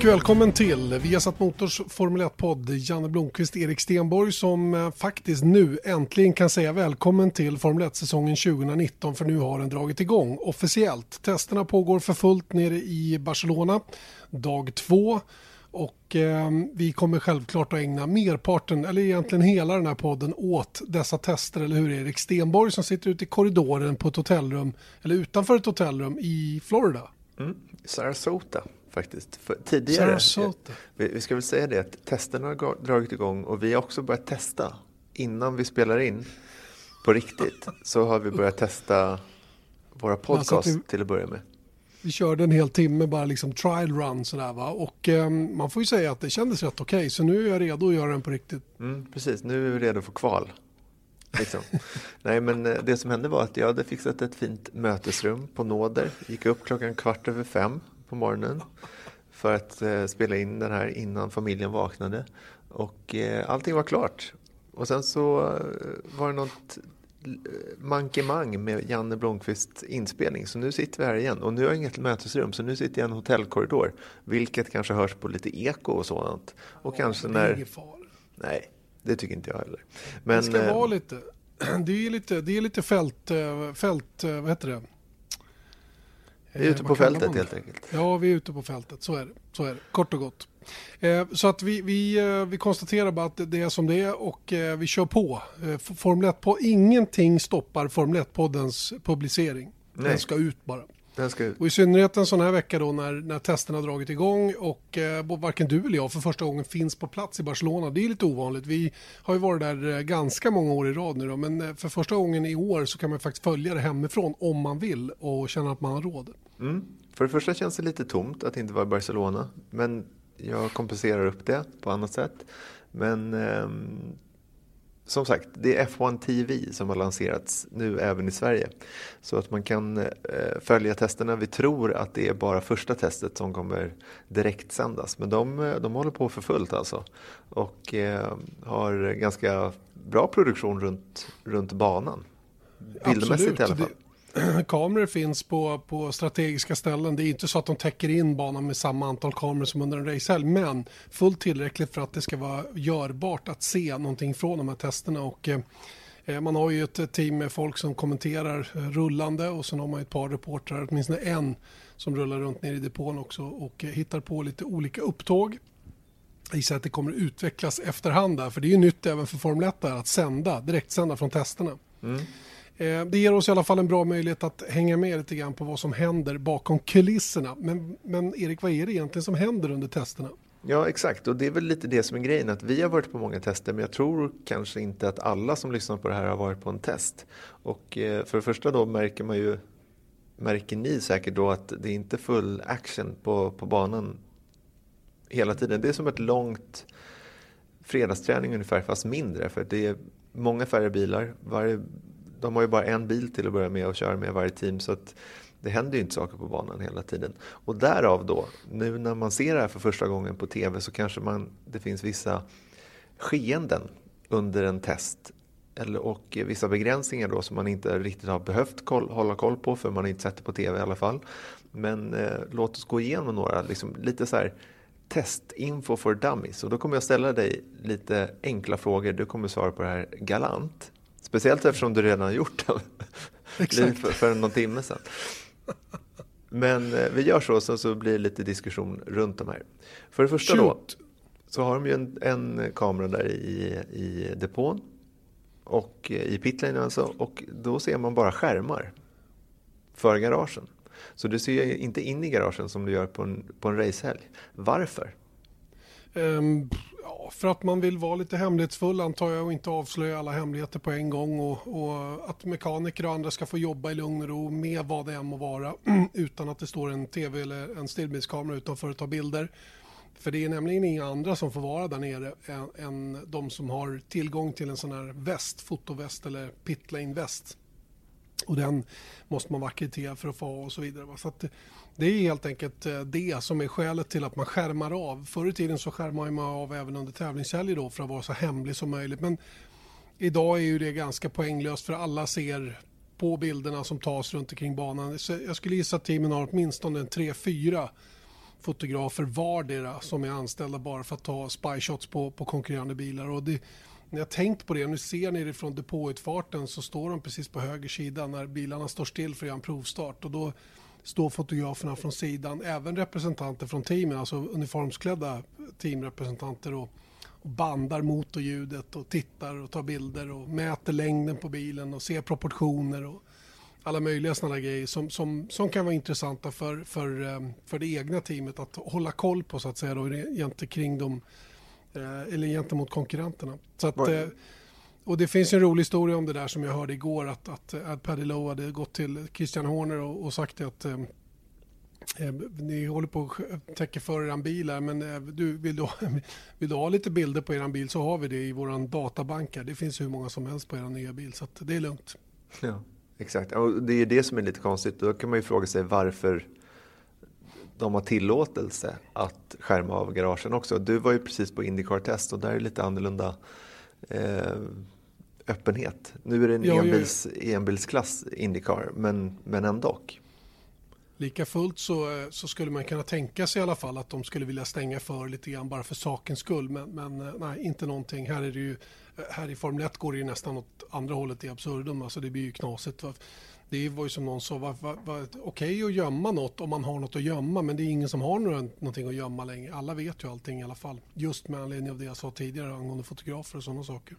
och välkommen till Viasat Motors Formel 1-podd. Janne Blomqvist, Erik Stenborg som eh, faktiskt nu äntligen kan säga välkommen till Formel 1-säsongen 2019 för nu har den dragit igång officiellt. Testerna pågår för fullt nere i Barcelona, dag två. Och eh, vi kommer självklart att ägna merparten, eller egentligen hela den här podden åt dessa tester, eller hur Erik Stenborg som sitter ute i korridoren på ett hotellrum, eller utanför ett hotellrum i Florida. Mm. Sarasota faktiskt. För tidigare. Vi, vi ska väl säga det att testerna har dragit igång och vi har också börjat testa innan vi spelar in på riktigt. Så har vi börjat testa våra podcast vi- till att börja med. Vi körde en hel timme bara liksom trial run sådär va. Och eh, man får ju säga att det kändes rätt okej. Så nu är jag redo att göra den på riktigt. Mm, precis, nu är vi redo för kval. Liksom. Nej, men eh, det som hände var att jag hade fixat ett fint mötesrum på Nåder. Gick upp klockan kvart över fem på morgonen för att eh, spela in den här innan familjen vaknade. Och eh, allting var klart. Och sen så eh, var det något eh, mankemang med Janne Blomqvists inspelning. Så nu sitter vi här igen. Och nu har jag inget mötesrum, så nu sitter jag i en hotellkorridor. Vilket kanske hörs på lite eko och sådant. Och kanske Det är när... fara. Nej, det tycker inte jag heller. Det Men ska eh, vara lite, det är lite, det är lite fält, fält, vad heter det? Vi är ute Eh, på fältet man helt enkelt. Ja, vi är ute på fältet. Så är det. Så är det. Kort och gott. Eh, så att vi, vi, eh, vi konstaterar bara att det är som det är och eh, vi kör på. Eh, Formel 1 på ingenting stoppar Formel 1-poddens publicering. Den Nej. ska ut bara. Ska. Och i synnerhet en sån här vecka då när, när testerna har dragit igång och eh, varken du eller jag för första gången finns på plats i Barcelona. Det är lite ovanligt. Vi har ju varit där eh, ganska många år i rad nu då, men eh, för första gången i år så kan man faktiskt följa det hemifrån om man vill och känna att man har råd. Mm. För det första känns det lite tomt att inte vara i Barcelona. Men jag kompenserar upp det på annat sätt. Men ehm, som sagt, det är F1 TV som har lanserats nu även i Sverige. Så att man kan eh, följa testerna. Vi tror att det är bara första testet som kommer direkt sändas. Men de, eh, de håller på för fullt alltså. Och eh, har ganska bra produktion runt, runt banan. Bildmässigt i alla fall. Det- Kameror finns på, på strategiska ställen. Det är inte så att de täcker in banan med samma antal kameror som under en racehelg. Men fullt tillräckligt för att det ska vara görbart att se någonting från de här testerna. Och, eh, eh man har ju ett team med folk som kommenterar rullande och sen har man ett par reportrar, åtminstone en som rullar runt ner i depån också och eh, hittar på lite olika upptåg. Jag gissar att det kommer utvecklas efterhand där, för det är ju nytt även för Formel 1 där, att sända, direktsända från testerna. Mm. Eh, det ger oss i alla fall en bra möjlighet att hänga med lite grann på vad som händer bakom kulisserna. Men, men Erik, vad är det egentligen som händer under testerna? Ja, exakt. Och det är väl lite det som är grejen. Att vi har varit på många tester, men jag tror kanske inte att alla som lyssnar på det här har varit på en test. Och eh, för det första då märker man ju, märker ni säkert då att det är inte full action på, på banan hela tiden. Det är som ett långt fredagsträning ungefär, fast mindre. För det är många färre bilar. Varje, de har ju bara en bil till att börja med och kör med varje team. Så att det händer ju inte saker på banan hela tiden. Och därav då, nu när man ser det här för första gången på tv så kanske man, det finns vissa skeenden under en test. Eller, och vissa begränsningar då som man inte riktigt har behövt koll, hålla koll på för man har inte sett det på tv i alla fall. Men eh, låt oss gå igenom några, liksom, lite så här testinfo for dummies. Och då kommer jag ställa dig lite enkla frågor. Du kommer svara på det här galant. Speciellt eftersom du redan har gjort det. Exakt. för, för någon timme sedan. Men eh, vi gör så, så, så blir det lite diskussion runt de här. För det första då, Shoot. så har de ju en, en kamera där i, i depån. Och eh, i pitlane alltså. Och då ser man bara skärmar. För garagen. Så du ser ju inte in i garagen som du gör på en, på en racehelg. Varför? Ja, för att man vill vara lite hemlighetsfull antar jag och inte avslöja alla hemligheter på en gång och, och att mekaniker och andra ska få jobba i lugn och ro med vad det än må vara utan att det står en tv eller en stillbildskamera utanför och tar bilder. För det är nämligen inga andra som får vara där nere än, än de som har tillgång till en sån här väst, fotoväst eller pitlane väst. Och den måste man vara ackrediterad för att få ha och så vidare. Så att det- är helt enkelt eh, det som är skälet till att man skärmar av. Förr i tiden så skärmar man av även under tävlingshelger då för att vara så hemlig som möjligt. Men idag är ju det ganska poänglöst för alla ser på bilderna som tas runt omkring banan. Så jag skulle gissa att teamen har åtminstone 3-4 fotografer vardera som är anställda bara för att ta spyshots på, på konkurrerande bilar. Och det, när jag tänkt på det, nu ser ni det från depåutfarten så står de precis på höger sida när bilarna står still för att göra en provstart. Och då står fotograferna från sidan, även representanter från teamen, alltså uniformsklädda teamrepresentanter och, och bandar motorljudet och tittar och tar bilder och mäter längden på bilen och ser proportioner och alla möjliga sådana grejer som, som, som kan vara intressanta för, för, eh, för det egna teamet att hålla koll på så att säga då, kring dem eh, eller gentemot konkurrenterna. Så att, eh, och det finns en rolig historia om det där som jag hörde igår att, att att Paddy Lowe hade gått till Christian Horner och, och sagt att eh, eh ni håller på att täcka för er bil här, men eh, du, vill, du, vill du ha lite bilder på er bil så har vi det i vår databank. här. Det finns hur många som helst på er nya bil så det är lugnt. Ja, exakt. Och det är det som är lite konstigt. Då kan man ju fråga sig varför de har tillåtelse att skärma av garagen också. Du var ju precis på Indycar-test och där är det lite annorlunda eh, öppenhet. Nu är det en ja, enbils, enbilsklass Indycar, men, men ändå. Lika fullt så, så skulle man kunna tänka sig i alla fall att de skulle vilja stänga för lite grann bara för sakens skull. Men, men eh, nej, inte någonting. Här, är det ju, eh, här i Formel 1 går det ju nästan åt andra hållet i absurdum. Alltså det blir ju knasigt. Det var ju som någon sa, var, var, var okej okay att gömma något om man har något att gömma men det är ingen som har någonting att gömma längre. Alla vet ju allting i alla fall. Just med anledning av det jag sa tidigare angående fotografer och sådana saker.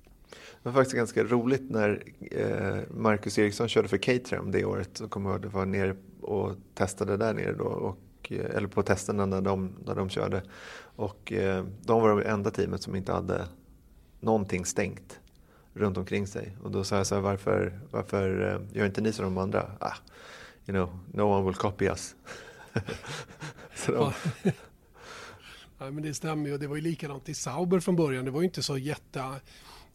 Det var faktiskt ganska roligt när eh, Marcus Eriksson körde för Caterham det året. Så kommer jag ihåg, det var nere och testade där nere då. Och, eh, eller på testerna när de, när de körde. Och eh, de var det enda teamet som inte hade någonting stängt runt omkring sig. Och då sa jag så här, varför, varför eh, gör inte ni som de andra? Ah, you know, no one will copy us. så de... ja, men det stämmer ju. Det var ju likadant i Sauber från början. Det var ju inte så jätte...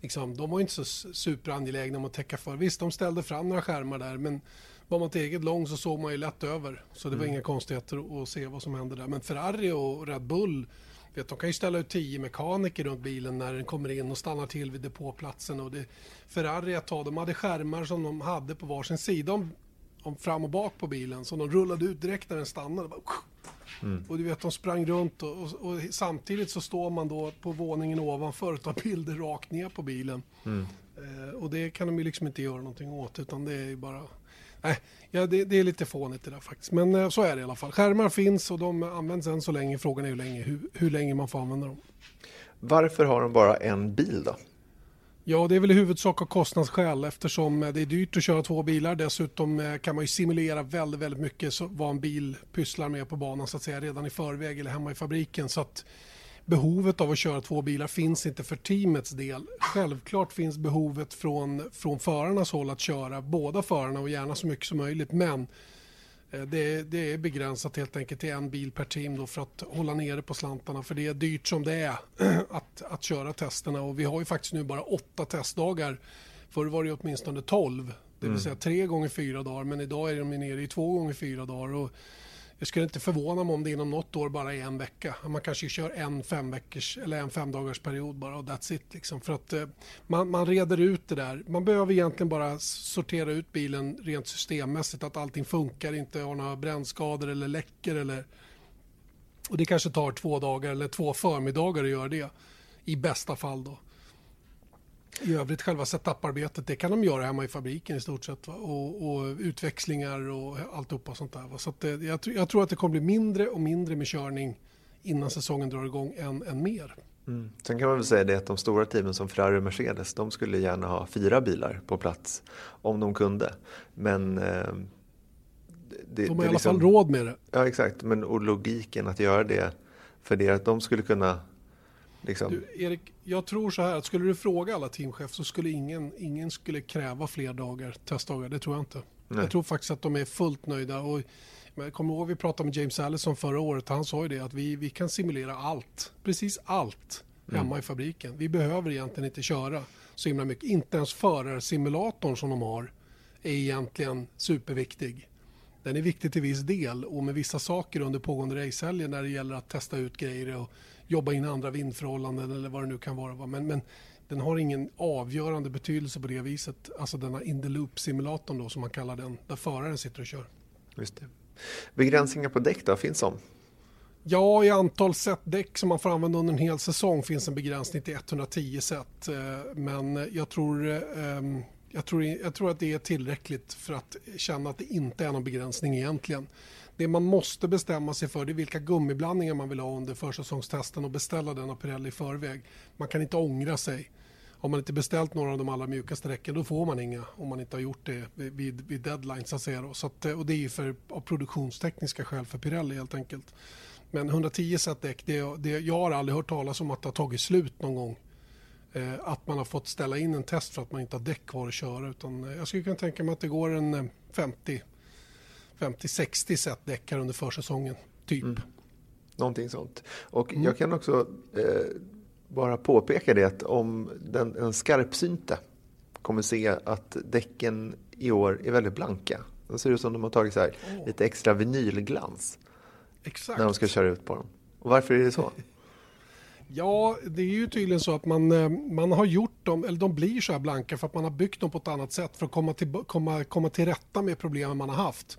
Liksom, de var inte så superangelägna om att täcka för. Visst, de ställde fram några skärmar där, men var man tillräckligt lång så såg man ju lätt över. Så det var mm. inga konstigheter att se vad som hände där. Men Ferrari och Red Bull Vet, de kan ju ställa ut tio mekaniker runt bilen när den kommer in och stannar till vid depåplatsen. Och det, Ferrari ett tag, de hade skärmar som de hade på varsin sida om, om fram och bak på bilen. Så de rullade ut direkt när den stannade. Mm. Och du vet, de sprang runt och, och, och, samtidigt så står man då på våningen ovanför och tar bilder rakt ner på bilen. Mm. Eh, och det kan de ju liksom inte göra någonting åt utan det är ju bara Nej, ja, det, det, är lite fånigt det där faktiskt. Men eh, så är det i alla fall. Skärmar finns och de används än så länge. Frågan är hur länge, hur, hur länge man får använda dem. Varför har de bara en bil då? Ja, det är väl i huvudsak av kostnadsskäl eftersom eh, det är dyrt att köra två bilar. Dessutom eh, kan man ju simulera väldigt, väldigt mycket vad en bil pysslar med på banan så att säga redan i förväg eller hemma i fabriken. Så att behovet av att köra två bilar finns inte för teamets del. Självklart finns behovet från, från förarnas håll att köra båda förarna och gärna så mycket som möjligt. Men eh, det, det, är begränsat helt enkelt till en bil per team då för att hålla nere på slantarna. För det är dyrt som det är att, att köra testerna. Och vi har ju faktiskt nu bara åtta testdagar. Förr var det åtminstone tolv. Det vill mm. säga tre gånger fyra dagar. Men idag är de nere i två gånger fyra dagar. Och jag skulle inte förvåna mig om det inom något år bara är en vecka. Man kanske kör en fem veckors eller en femdagars period bara och that's it. Liksom. För att eh, man, man reder ut det där. Man behöver egentligen bara sortera ut bilen rent systemmässigt. Att allting funkar, inte har några brännskador eller läcker. Eller... Och det kanske tar två dagar eller två förmiddagar att göra det. I bästa fall då. I övrigt själva setup-arbetet det kan de göra hemma i fabriken i stort sett. Och, och, utväxlingar och alltihopa sånt där. Va? Så det, jag, jag, tror att det kommer bli mindre och mindre med körning innan säsongen drar igång än, än mer. Mm. Sen kan man väl säga det att de stora teamen som Ferrari och Mercedes de skulle gärna ha fyra bilar på plats om de kunde. Men eh, det, de har i alla fall liksom- råd med det. Ja exakt, men och logiken att göra det för det att de skulle kunna Liksom. Du, Erik, jag tror så här att skulle du fråga alla teamchefer så skulle ingen, ingen skulle kräva fler dagar, testdagar. Det tror jag inte. Nej. Jag tror faktiskt att de är fullt nöjda. Och, jag kommer ihåg vi pratade med James Allison förra året. Han sa ju det att vi, vi kan simulera allt. Precis allt hemma mm. i fabriken. Vi behöver egentligen inte köra så himla mycket. Inte ens förarsimulatorn som de har är egentligen superviktig. Den är viktig till viss del och med vissa saker under pågående racehelger när det gäller att testa ut grejer och jobba in andra vindförhållanden eller vad det nu kan vara. Men, men den har ingen avgörande betydelse på det viset. Alltså denna in the loop-simulatorn då som man kallar den, där föraren sitter och kör. Just det. Begränsningar på däck då, finns de? Ja, i antal set däck som man får använda under en hel säsong finns en begränsning till 110 set. Eh, men jag tror, ehm, jag, tror, jag tror att det är tillräckligt för att känna att det inte är någon begränsning egentligen. Det man måste bestämma sig för är vilka gummiblandningar man vill ha under försäsongstesten och beställa den av Pirelli i förväg. Man kan inte ångra sig. Har man inte beställt några av de allra mjukaste däcken då får man inga om man inte har gjort det vid, vid deadline. Så att säga så att, och det är ju för, av produktionstekniska skäl för Pirelli helt enkelt. Men 110 set däck, det, det, jag har aldrig hört talas om att det har tagit slut någon gång. Eh, att man har fått ställa in en test för att man inte har däck kvar att köra. Utan eh, jag skulle kunna tänka mig att det går en eh, 50 50-60 set däck här under försäsongen, typ. Mm. Någonting sånt. Och mm. jag kan också eh, bara påpeka det att om den, den skarpsynte kommer se att däcken i år är väldigt blanka. Det ser ut som de har tagit så här, oh. lite extra vinylglans. Exakt. När de ska köra ut på dem. Och varför är det så? Ja, det är ju tydligen så att man, eh, man har gjort dem, eller de blir så här blanka för att man har byggt dem på ett annat sätt för att komma till, komma, komma till rätta med problemen man har haft.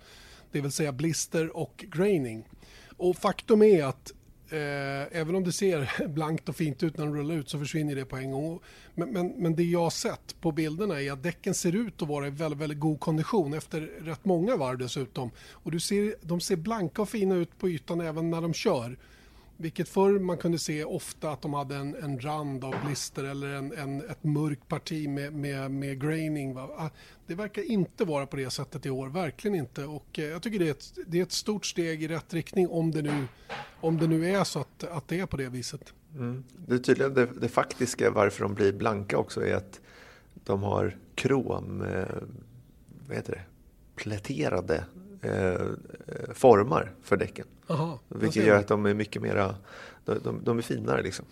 Det vill säga blister och graining. Och faktum är att Eh, även om det ser blankt och fint ut när de rullar ut så försvinner det på en gång. Men, men, men, det jag har sett på bilderna är att däcken ser ut att vara i väldigt, väldigt god kondition efter rätt många varv dessutom. Och du ser, de ser blanka och fina ut på ytan även när de kör. Vilket förr man kunde se ofta att de hade en, en rand av blister eller en, en, ett mörkt parti med, med, med graining. Va? Ah, det verkar inte vara på det sättet i år, verkligen inte. Och eh, jag tycker det är, ett, det är ett stort steg i rätt riktning om det nu, om det nu är så att, att det är på det viset. Mm. Det är tydligen det, det, faktiska varför de blir blanka också är att de har krom, eh, vad heter det, pläterade eh, eh formar för däcken. Aha, vilket gör att de är mycket mera, de, de, de är finare liksom.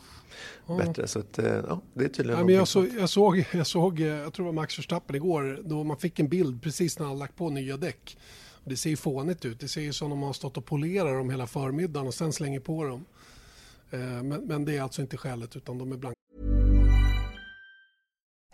Ja. Bättre, så att, eh, ja, det är tydligen ja, men jag, så, jag, såg, jag såg, eh, jag tror det var Max Verstappen igår, då man fick en bild precis när han lagt på nya däck. Det ser ju fånigt ut, det ser ju som om man har stått och polerar dem hela förmiddagen och sen slänger på dem. Eh, men, men det är alltså inte skälet utan de är blanka.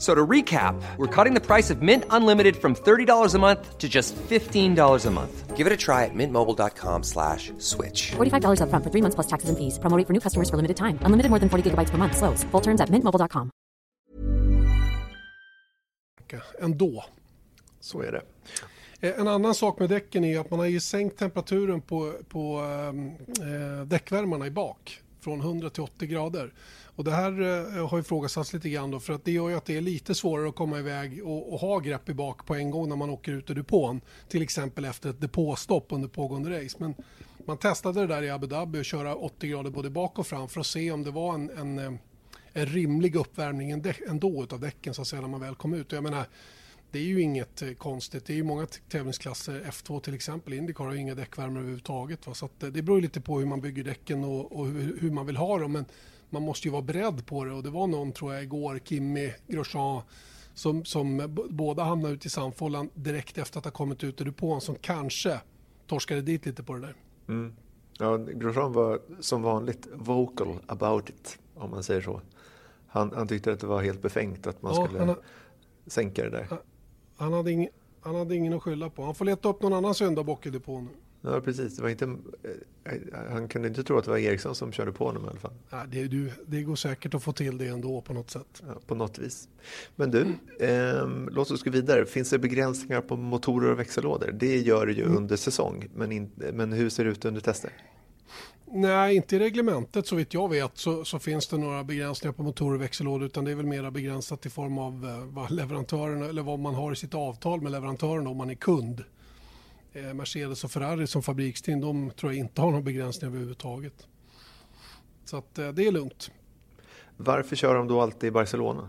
So to recap, we're cutting the price of Mint Unlimited from $30 a month to just $15 a month. Give it a try at mintmobile.com slash switch. $45 up front for three months plus taxes and fees. Promoting for new customers for limited time. Unlimited more than 40 gigabytes per month. Slows. Full terms at mintmobile.com. Ändå. Så är det. Eh, en annan sak med däcken är att man har ju sänkt temperaturen på, på äh, däckvärmarna i bak från 100 till 80 grader. Och det här eh, har ifrågasatts lite grann då för att det gör ju att det är lite svårare att komma iväg och, och ha grepp i bak på en gång när man åker ut ur depån. Till exempel efter ett depåstopp under pågående race. Men man testade det där i Abu Dhabi och köra 80 grader både bak och fram för att se om det var en, en, eh, en rimlig uppvärmning ändå av däcken så att säga när man väl kom ut. Och jag menar, det är ju inget eh, konstigt. Det är ju många tävlingsklasser, F2 till exempel, Indycar har ju inga däckvärmare överhuvudtaget. Va? Så det beror lite på hur man bygger däcken och, och hur, hur, man vill ha dem. Men man måste ju vara beredd på det och det var någon tror jag igår, Kimmy Grosjean som, som båda hamnade ut i samfållan direkt efter att ha kommit ut ur depån som kanske torskade dit lite på det där. Mm. Ja, Grosjean var som vanligt vocal about it, om man säger så. Han, han tyckte att det var helt befängt att man ja, skulle ha, sänka det där. Han, han, hade ing, han hade ingen att skylla på. Han får leta upp någon annan syndabock i depån nu. Ja, precis. Det var inte, han kunde inte tro att det var Eriksson som körde på honom i alla fall. Ja, det, du, det går säkert att få till det ändå på något sätt. Ja, på något vis. Men du, eh, låt oss gå vidare. Finns det begränsningar på motorer och växellådor? Det gör det ju mm. under säsong, men, in, men hur ser det ut under tester? Nej, inte i reglementet så vitt jag vet så, så, finns det några begränsningar på motorer och växellådor utan det är väl mera begränsat i form av eh, vad leverantören eller vad man har i sitt avtal med leverantören om man är kund. Eh, Mercedes och Ferrari som fabriksteam, de tror jag inte har någon begränsning överhuvudtaget. Så att eh, det är lugnt. Varför kör de då alltid i Barcelona?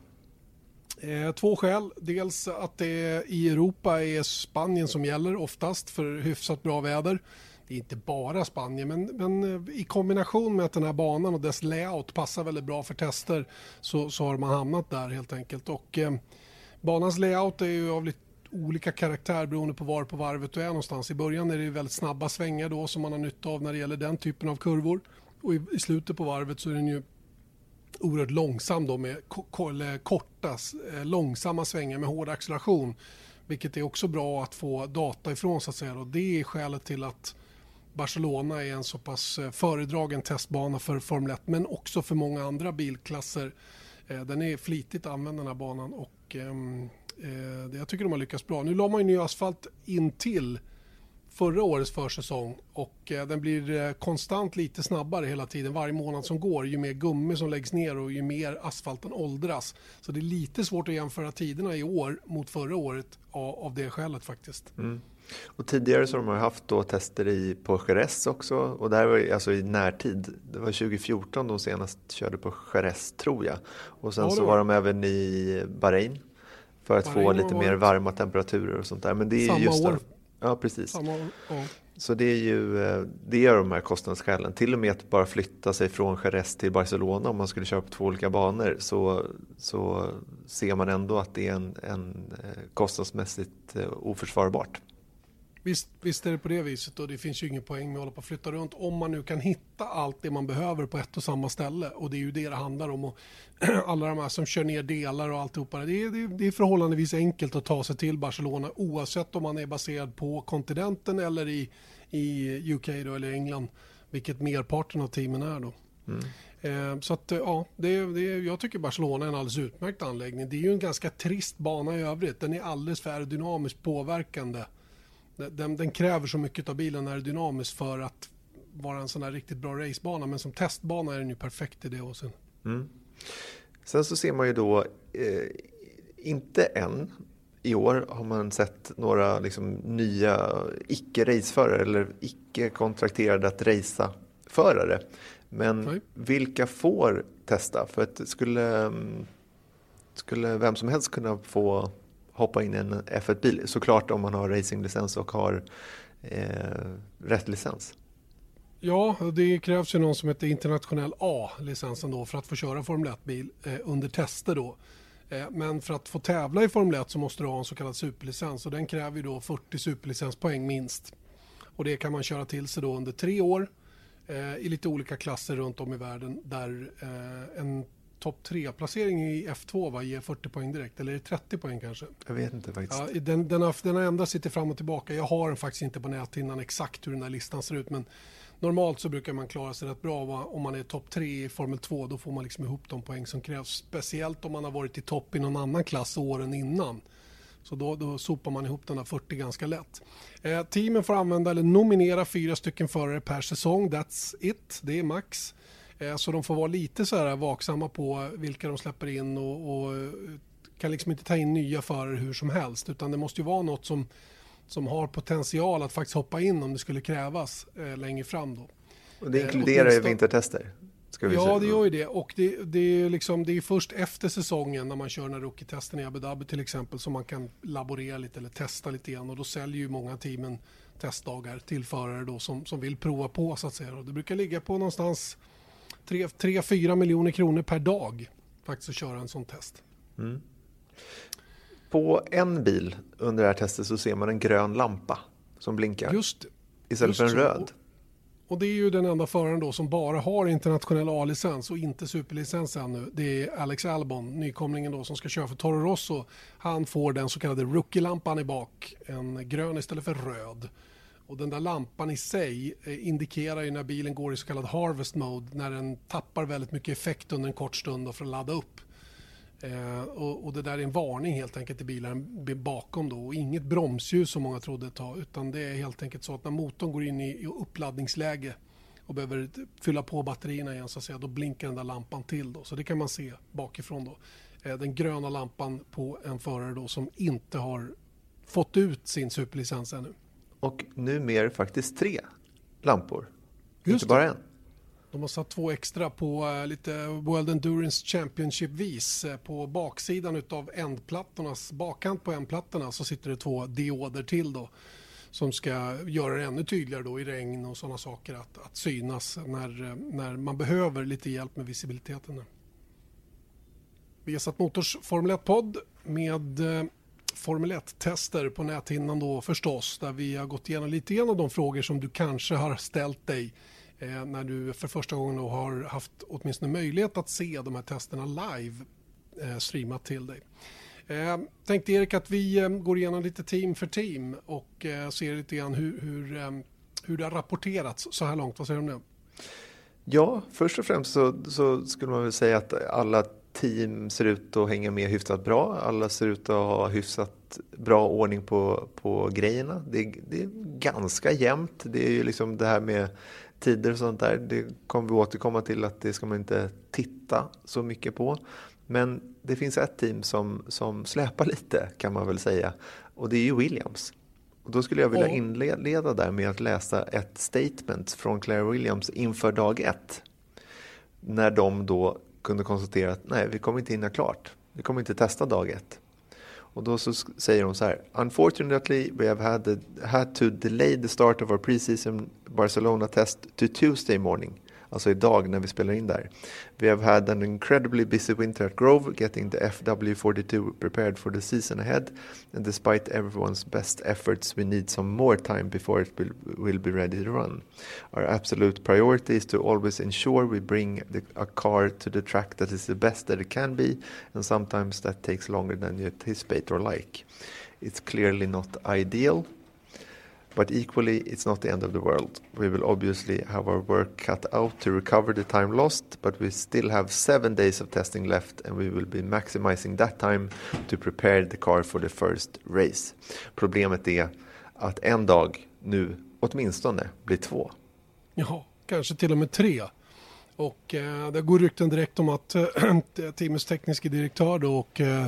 Eh, två skäl. Dels att det i Europa är Spanien som gäller oftast för hyfsat bra väder. Det är inte bara Spanien, men, men i kombination med att den här banan och dess layout passar väldigt bra för tester så, så har man hamnat där helt enkelt. Och, eh, banans layout är ju av lite olika karaktär beroende på var på varvet du är någonstans. I början är det väldigt snabba svängar då som man har nytta av när det gäller den typen av kurvor. Och i, i slutet på varvet så är den ju oerhört långsam då med korta, eh, långsamma svängar med hård acceleration. Vilket är också bra att få data ifrån så att säga. Och det är skälet till att Barcelona är en så pass eh, föredragen testbana för Formel 1 men också för många andra bilklasser. Eh, den är flitigt använd den här banan och ehm, ehm, jag tycker de har lyckats bra. Nu la man ju ny asfalt in till förra årets försäsong och eh, den blir eh, konstant lite snabbare hela tiden varje månad som går ju mer gummi som läggs ner och ju mer asfalten åldras. Så det är lite svårt att jämföra tiderna i år mot förra året av det skälet faktiskt. Mm. Och tidigare så har de haft då tester i, på Jerez också och det här var alltså i närtid. Det var 2014 de senast körde på Jerez tror jag. Och sen ja, så var de även i Bahrain för att få lite mer varma temperaturer och sånt där. Men det är Samma just år. Ja, precis. Samma, ja. Så det är ju eh, det är de här kostnadsskälen. Till och med att bara flytta sig från Jerez till Barcelona om man skulle köra på två olika banor så, så ser man ändå att det är en, en eh, kostnadsmässigt eh, oförsvarbart. Visst, visst är det på det viset och det finns ju ingen poäng med att hålla på och flytta runt om man nu kan hitta allt det man behöver på ett och samma ställe och det är ju det det handlar om. Och alla de här som kör ner delar och alltihopa. Det är, det, det är förhållandevis enkelt att ta sig till Barcelona oavsett om man är baserad på kontinenten eller i, i UK då, eller England, vilket merparten av teamen är då. Mm. Eh, så att ja, det, det, jag tycker Barcelona är en alldeles utmärkt anläggning. Det är ju en ganska trist bana i övrigt. Den är alldeles för aerodynamiskt påverkande den, den, kräver så mycket av bilen aerodynamiskt för att vara en sån här riktigt bra racebana. Men som testbana är den ju perfekt i det avseendet. Mm. Sen så ser man ju då, eh, inte än i år har man sett några liksom, nya icke-raceförare eller icke-kontrakterade att racea förare. Men Nej. vilka får testa? För att skulle, mm, skulle vem som helst kunna få hoppa in i en F1-bil. Såklart om man har racinglicens och har eh, rätt licens. Ja, det krävs ju någon som heter internationell A-licensen då för att få köra Formel 1-bil eh, under tester då. Eh, men för att få tävla i Formel 1 så måste du ha en så kallad superlicens och den kräver ju då 40 superlicenspoäng minst. Och det kan man köra till sig då under tre år eh, i lite olika klasser runt om i världen där eh, en topp 3-placering i F2 va, ger 40 poäng direkt, eller är det 30 poäng kanske? Jag vet inte faktiskt. Ja, den, den, har, den har ändrats lite fram och tillbaka. Jag har den faktiskt inte på näthinnan exakt hur den här listan ser ut, men normalt så brukar man klara sig rätt bra va? om man är topp 3 i Formel 2. Då får man liksom ihop de poäng som krävs, speciellt om man har varit i topp i någon annan klass åren innan. Så då, då sopar man ihop den där 40 ganska lätt. Eh, teamen får använda eller nominera fyra stycken förare per säsong. That's it, det är max. Eh, så de får vara lite så här vaksamma på vilka de släpper in och, och kan liksom inte ta in nya förare hur som helst utan det måste ju vara något som, som har potential att faktiskt hoppa in om det skulle krävas eh, längre fram. Då. Och det inkluderar ju eh, vintertester? ja, det gör ju det. Och det, det, är liksom, det är först efter säsongen när man kör den rookie-testen i Abu Dhabi till exempel som man kan laborera lite eller testa lite grann och då säljer ju många teamen testdagar till förare då som, som vill prova på så att säga. Och det brukar ligga på någonstans 3-4 miljoner kronor per dag faktiskt att köra en sån test. Mm. På en bil under det här testet så ser man en grön lampa som blinkar Just, istället just för en röd. Och det är ju den enda föraren då som bara har internationell A-licens och inte superlicens ännu. Det är Alex Albon, nykomlingen då som ska köra för Toro Rosso. Han får den så kallade rookie-lampan i bak, en grön istället för röd. Och den där lampan i sig eh, indikerar ju när bilen går i så kallad harvest mode, när den tappar väldigt mycket effekt under en kort stund för att ladda upp. Eh, och, och, det där är en varning helt enkelt i bilen bakom då och inget bromsljus som många trodde ett tag utan det är helt enkelt så att när motorn går in i, i uppladdningsläge och behöver fylla på batterierna igen så att säga, då blinkar den där lampan till då. Så det kan man se bakifrån då. Eh, den gröna lampan på en förare då som inte har fått ut sin superlicens ännu och numera faktiskt tre lampor. Just inte bara en. De har satt två extra på uh, lite World Endurance Championship-vis. Uh, på baksidan av ändplattornas, bakkant på ändplattorna så sitter det två dioder till då som ska göra det ännu tydligare då i regn och sådana saker att, att synas när, uh, när man behöver lite hjälp med visibiliteten. Vi har satt Motors Formel 1-podd med Formel 1-tester på näthinnan då förstås där vi har gått igenom lite grann av de frågor som du kanske har ställt dig eh, när du för första gången då har haft åtminstone möjlighet att se de här testerna live eh, streamat till dig. Eh, tänkte Erik att vi eh, går igenom lite team för team och eh, ser lite grann hur, hur, eh, hur det har rapporterats så här långt. Vad säger du om det? Ja, först och främst så, så, skulle man väl säga att alla team ser ut att hänga med hyfsat bra. Alla ser ut att ha hyfsat bra ordning på, på grejerna. Det, det är ganska jämnt. Det är ju liksom det här med tider och sånt där. Det kommer vi återkomma till att det ska man inte titta så mycket på. Men det finns ett team som, som släpar lite kan man väl säga och det är ju Williams. Och då skulle jag vilja inleda där med att läsa ett statement från Claire Williams inför dag ett. När de då kunde konstatera att nej, vi kommer inte hinna klart. Vi kommer inte testa dag ett. Och då så säger hon så här. Unfortunately we have had, the, had to delay the start of our preseason Barcelona test to Tuesday morning alltså idag när vi spelar in där. We have had an incredibly busy winter at Grove getting the FW42 prepared for the season ahead and despite everyone's best efforts we need some more time before it will, will be ready to run. Our absolute priority is to always ensure we bring the, a car to the track that is the best that it can be and sometimes that takes longer than you anticipate or like. It's clearly not ideal But equally, it's not the end of the world. We will obviously have our work cut out to recover the time lost, but we still have seven days of testing left and we will be maximizing that time to prepare the car for the first race. Problemet är att en dag nu åtminstone blir två. Ja, kanske till och med tre. Och eh, det går rykten direkt om att eh, teamets tekniska direktör då och eh,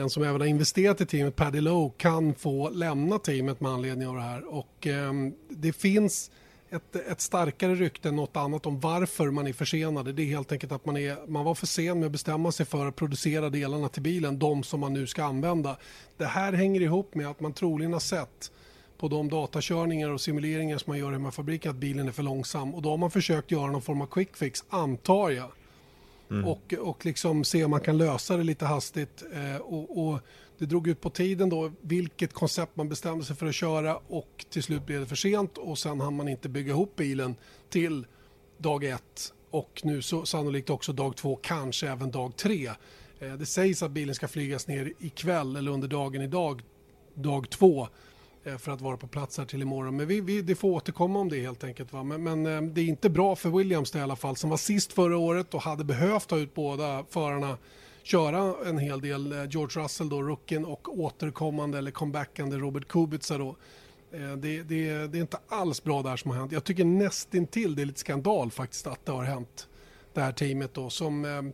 en som även har investerat i teamet, Paddy Lowe, kan få lämna teamet med anledning av det här. Och, eh, det finns ett, ett, starkare rykte än något annat om varför man är försenade. Det är helt enkelt att man, är, man var för sen med att bestämma sig för att producera delarna till bilen, de som man nu ska använda. Det här hänger ihop med att man troligen har sett på de datakörningar och simuleringar som man gör hemma i fabriken att bilen är för långsam. Och då har man försökt göra någon form av quick fix, antar jag. Mm. Och, och liksom se om man kan lösa det lite hastigt. Eh, och, och, det drog ut på tiden då vilket koncept man bestämde sig för att köra och till slut blev det för sent och sen hann man inte bygga ihop bilen till dag ett och nu så sannolikt också dag två, kanske även dag tre. Eh, det sägs att bilen ska flygas ner ikväll eller under dagen idag, dag två. Eh, för att vara på plats här till imorgon. Men vi, vi, det får återkomma om det helt enkelt. Va? Men, men eh, det är inte bra för Williams i alla fall som var sist förra året och hade behövt ta ut båda förarna köra en hel del. Eh, George Russell då, rookien och återkommande eller comebackande Robert Kubica då. Det, det, det, är inte alls bra där som har hänt. Jag tycker nästintill det är lite skandal faktiskt att det har hänt. Det här teamet då som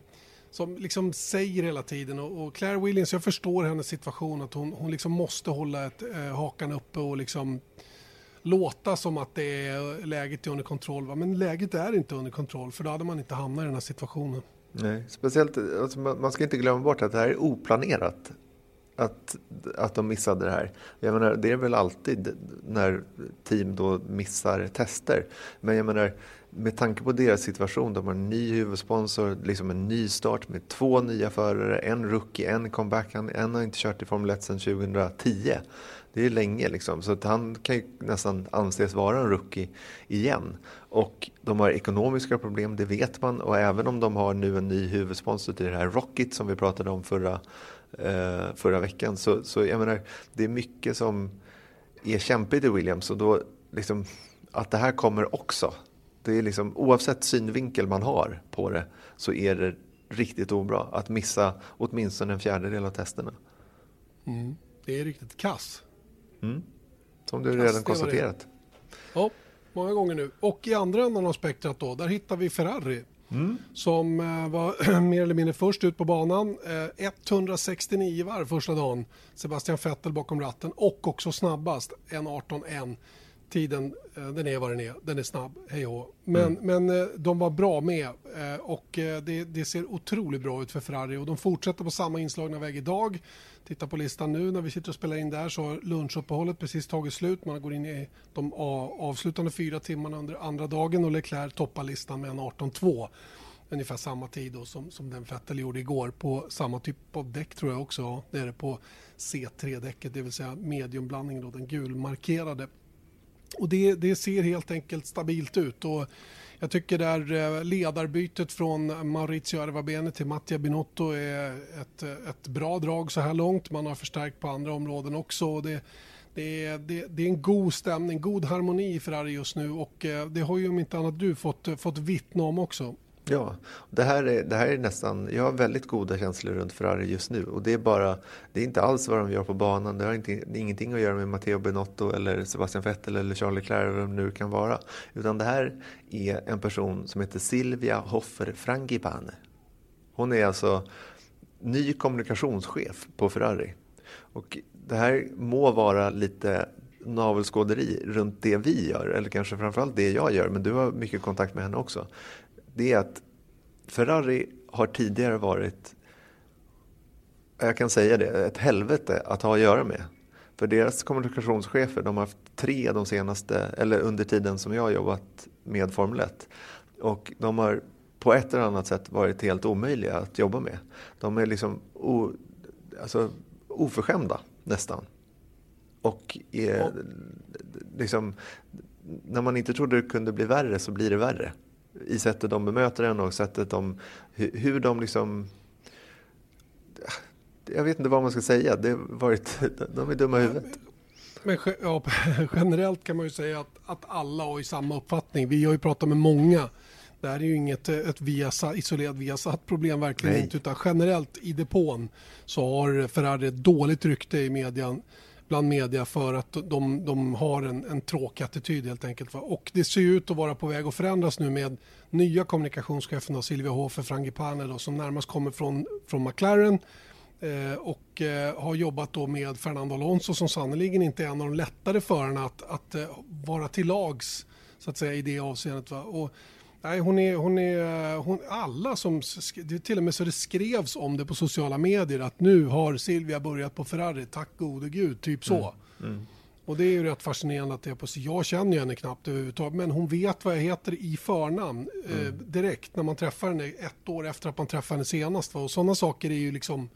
som liksom säger hela tiden och, Claire Williams, jag förstår hennes situation att hon, hon liksom måste hålla ett, eh, hakan uppe och liksom låta som att det är, läget är under kontroll. Va? Men läget är inte under kontroll för då hade man inte hamnat i den här situationen. Nej, speciellt, alltså man ska inte glömma bort att det här är oplanerat. Att, att de missade det här. Jag menar, det är väl alltid när team då missar tester. Men jag menar, med tanke på deras situation, de har en ny huvudsponsor, liksom en ny start med två nya förare, en rookie, en comeback. Han, en har inte kört i Formel 1 sedan 2010. Det är länge liksom, så att han kan ju nästan anses vara en rookie igen. Och de har ekonomiska problem, det vet man. Och även om de har nu en ny huvudsponsor till det här Rocket som vi pratade om förra, eh, förra veckan. Så, så jag menar, det är mycket som är kämpigt i Williams. Och då liksom, att det här kommer också det är liksom, oavsett synvinkel man har på det så är det riktigt obra att missa åtminstone en fjärdedel av testerna. Mm. Det är riktigt kass. Mm. Som du kass, redan konstaterat. Ja, många gånger nu. Och i andra änden av spektrat då, där hittar vi Ferrari. Mm. Som eh, var mer eller mindre först ut på banan. 169 eh, varv första dagen. Sebastian Vettel bakom ratten och också snabbast, 1.18.1 tiden, eh, den är vad den är, den är snabb, hej och Men, mm. men eh, de var bra med eh, och det, det, ser otroligt bra ut för Ferrari och de fortsätter på samma inslagna väg idag. Titta på listan nu när vi sitter och spelar in där så har lunchuppehållet precis tagit slut. Man går in i de avslutande fyra timmarna under andra dagen och Leclerc toppar listan med en 18-2. ungefär samma tid då som, som den Vettel gjorde igår på samma typ av däck tror jag också. Det är det på C3-däcket, det vill säga mediumblandningen då, den gulmarkerade. Och det, det ser helt enkelt stabilt ut. Och jag tycker där eh, ledarbytet från Maurizio Arvabene till Mattia Binotto är ett, ett bra drag så här långt. Man har förstärkt på andra områden också. Det, det är, det, det, är en god stämning, god harmoni i Ferrari just nu och eh, det har ju om inte annat du fått, fått vittna om också. Ja, det här, är, det här är nästan, jag har väldigt goda känslor runt Ferrari just nu och det är bara, det är inte alls vad de gör på banan, det har inte, det ingenting att göra med Matteo Benotto eller Sebastian Vettel eller Charlie Leclerc eller vem det nu kan vara. Utan det här är en person som heter Silvia Hoffer Frangipane. Hon är alltså ny kommunikationschef på Ferrari. Och det här må vara lite navelskåderi runt det vi gör, eller kanske framförallt det jag gör, men du har mycket kontakt med henne också det är att Ferrari har tidigare varit, jag kan säga det, ett helvete att ha att göra med. För deras kommunikationschefer, de har haft tre de senaste, eller under tiden som jag har jobbat med Formel 1. Och de har på ett eller annat sätt varit helt omöjliga att jobba med. De är liksom o, alltså, oförskämda nästan. Och är, liksom, när man inte trodde det kunde bli värre så blir det värre i sättet de bemöter en och sättet de, hur de liksom jag vet inte vad man ska säga. Det varit, de är dumma i huvudet. Men ja, generellt kan man ju säga att, att alla har ju samma uppfattning. Vi har ju pratat med många. Det här är ju inget ett Viasat, isolerat Viasat-problem, verkligen Nej. inte. Utan generellt i depån så har Ferrari ett dåligt rykte i median bland media för att de, de har en, en tråkig attityd helt enkelt. Och det ser ut att vara på väg att förändras nu med nya kommunikationschefen Silvia Hofer Frangipane då, som närmast kommer från, från McLaren eh, och eh, har jobbat då med Fernando Alonso som sannerligen inte är en av de lättare förarna att, att eh, vara till lags så att säga i det avseendet. Va? Och, Nej, hon är, hon är, hon, alla som, till och med så det skrevs om det på sociala medier att nu har Silvia börjat på Ferrari, tack gode gud, typ så. Mm. Mm. Och det är ju rätt fascinerande att det är på så. Jag känner ju henne knappt överhuvudtaget, men hon vet vad jag heter i förnamn eh, mm. eh, direkt när man träffar henne ett år efter att man träffade henne senast. Va? Och sådana saker är ju liksom,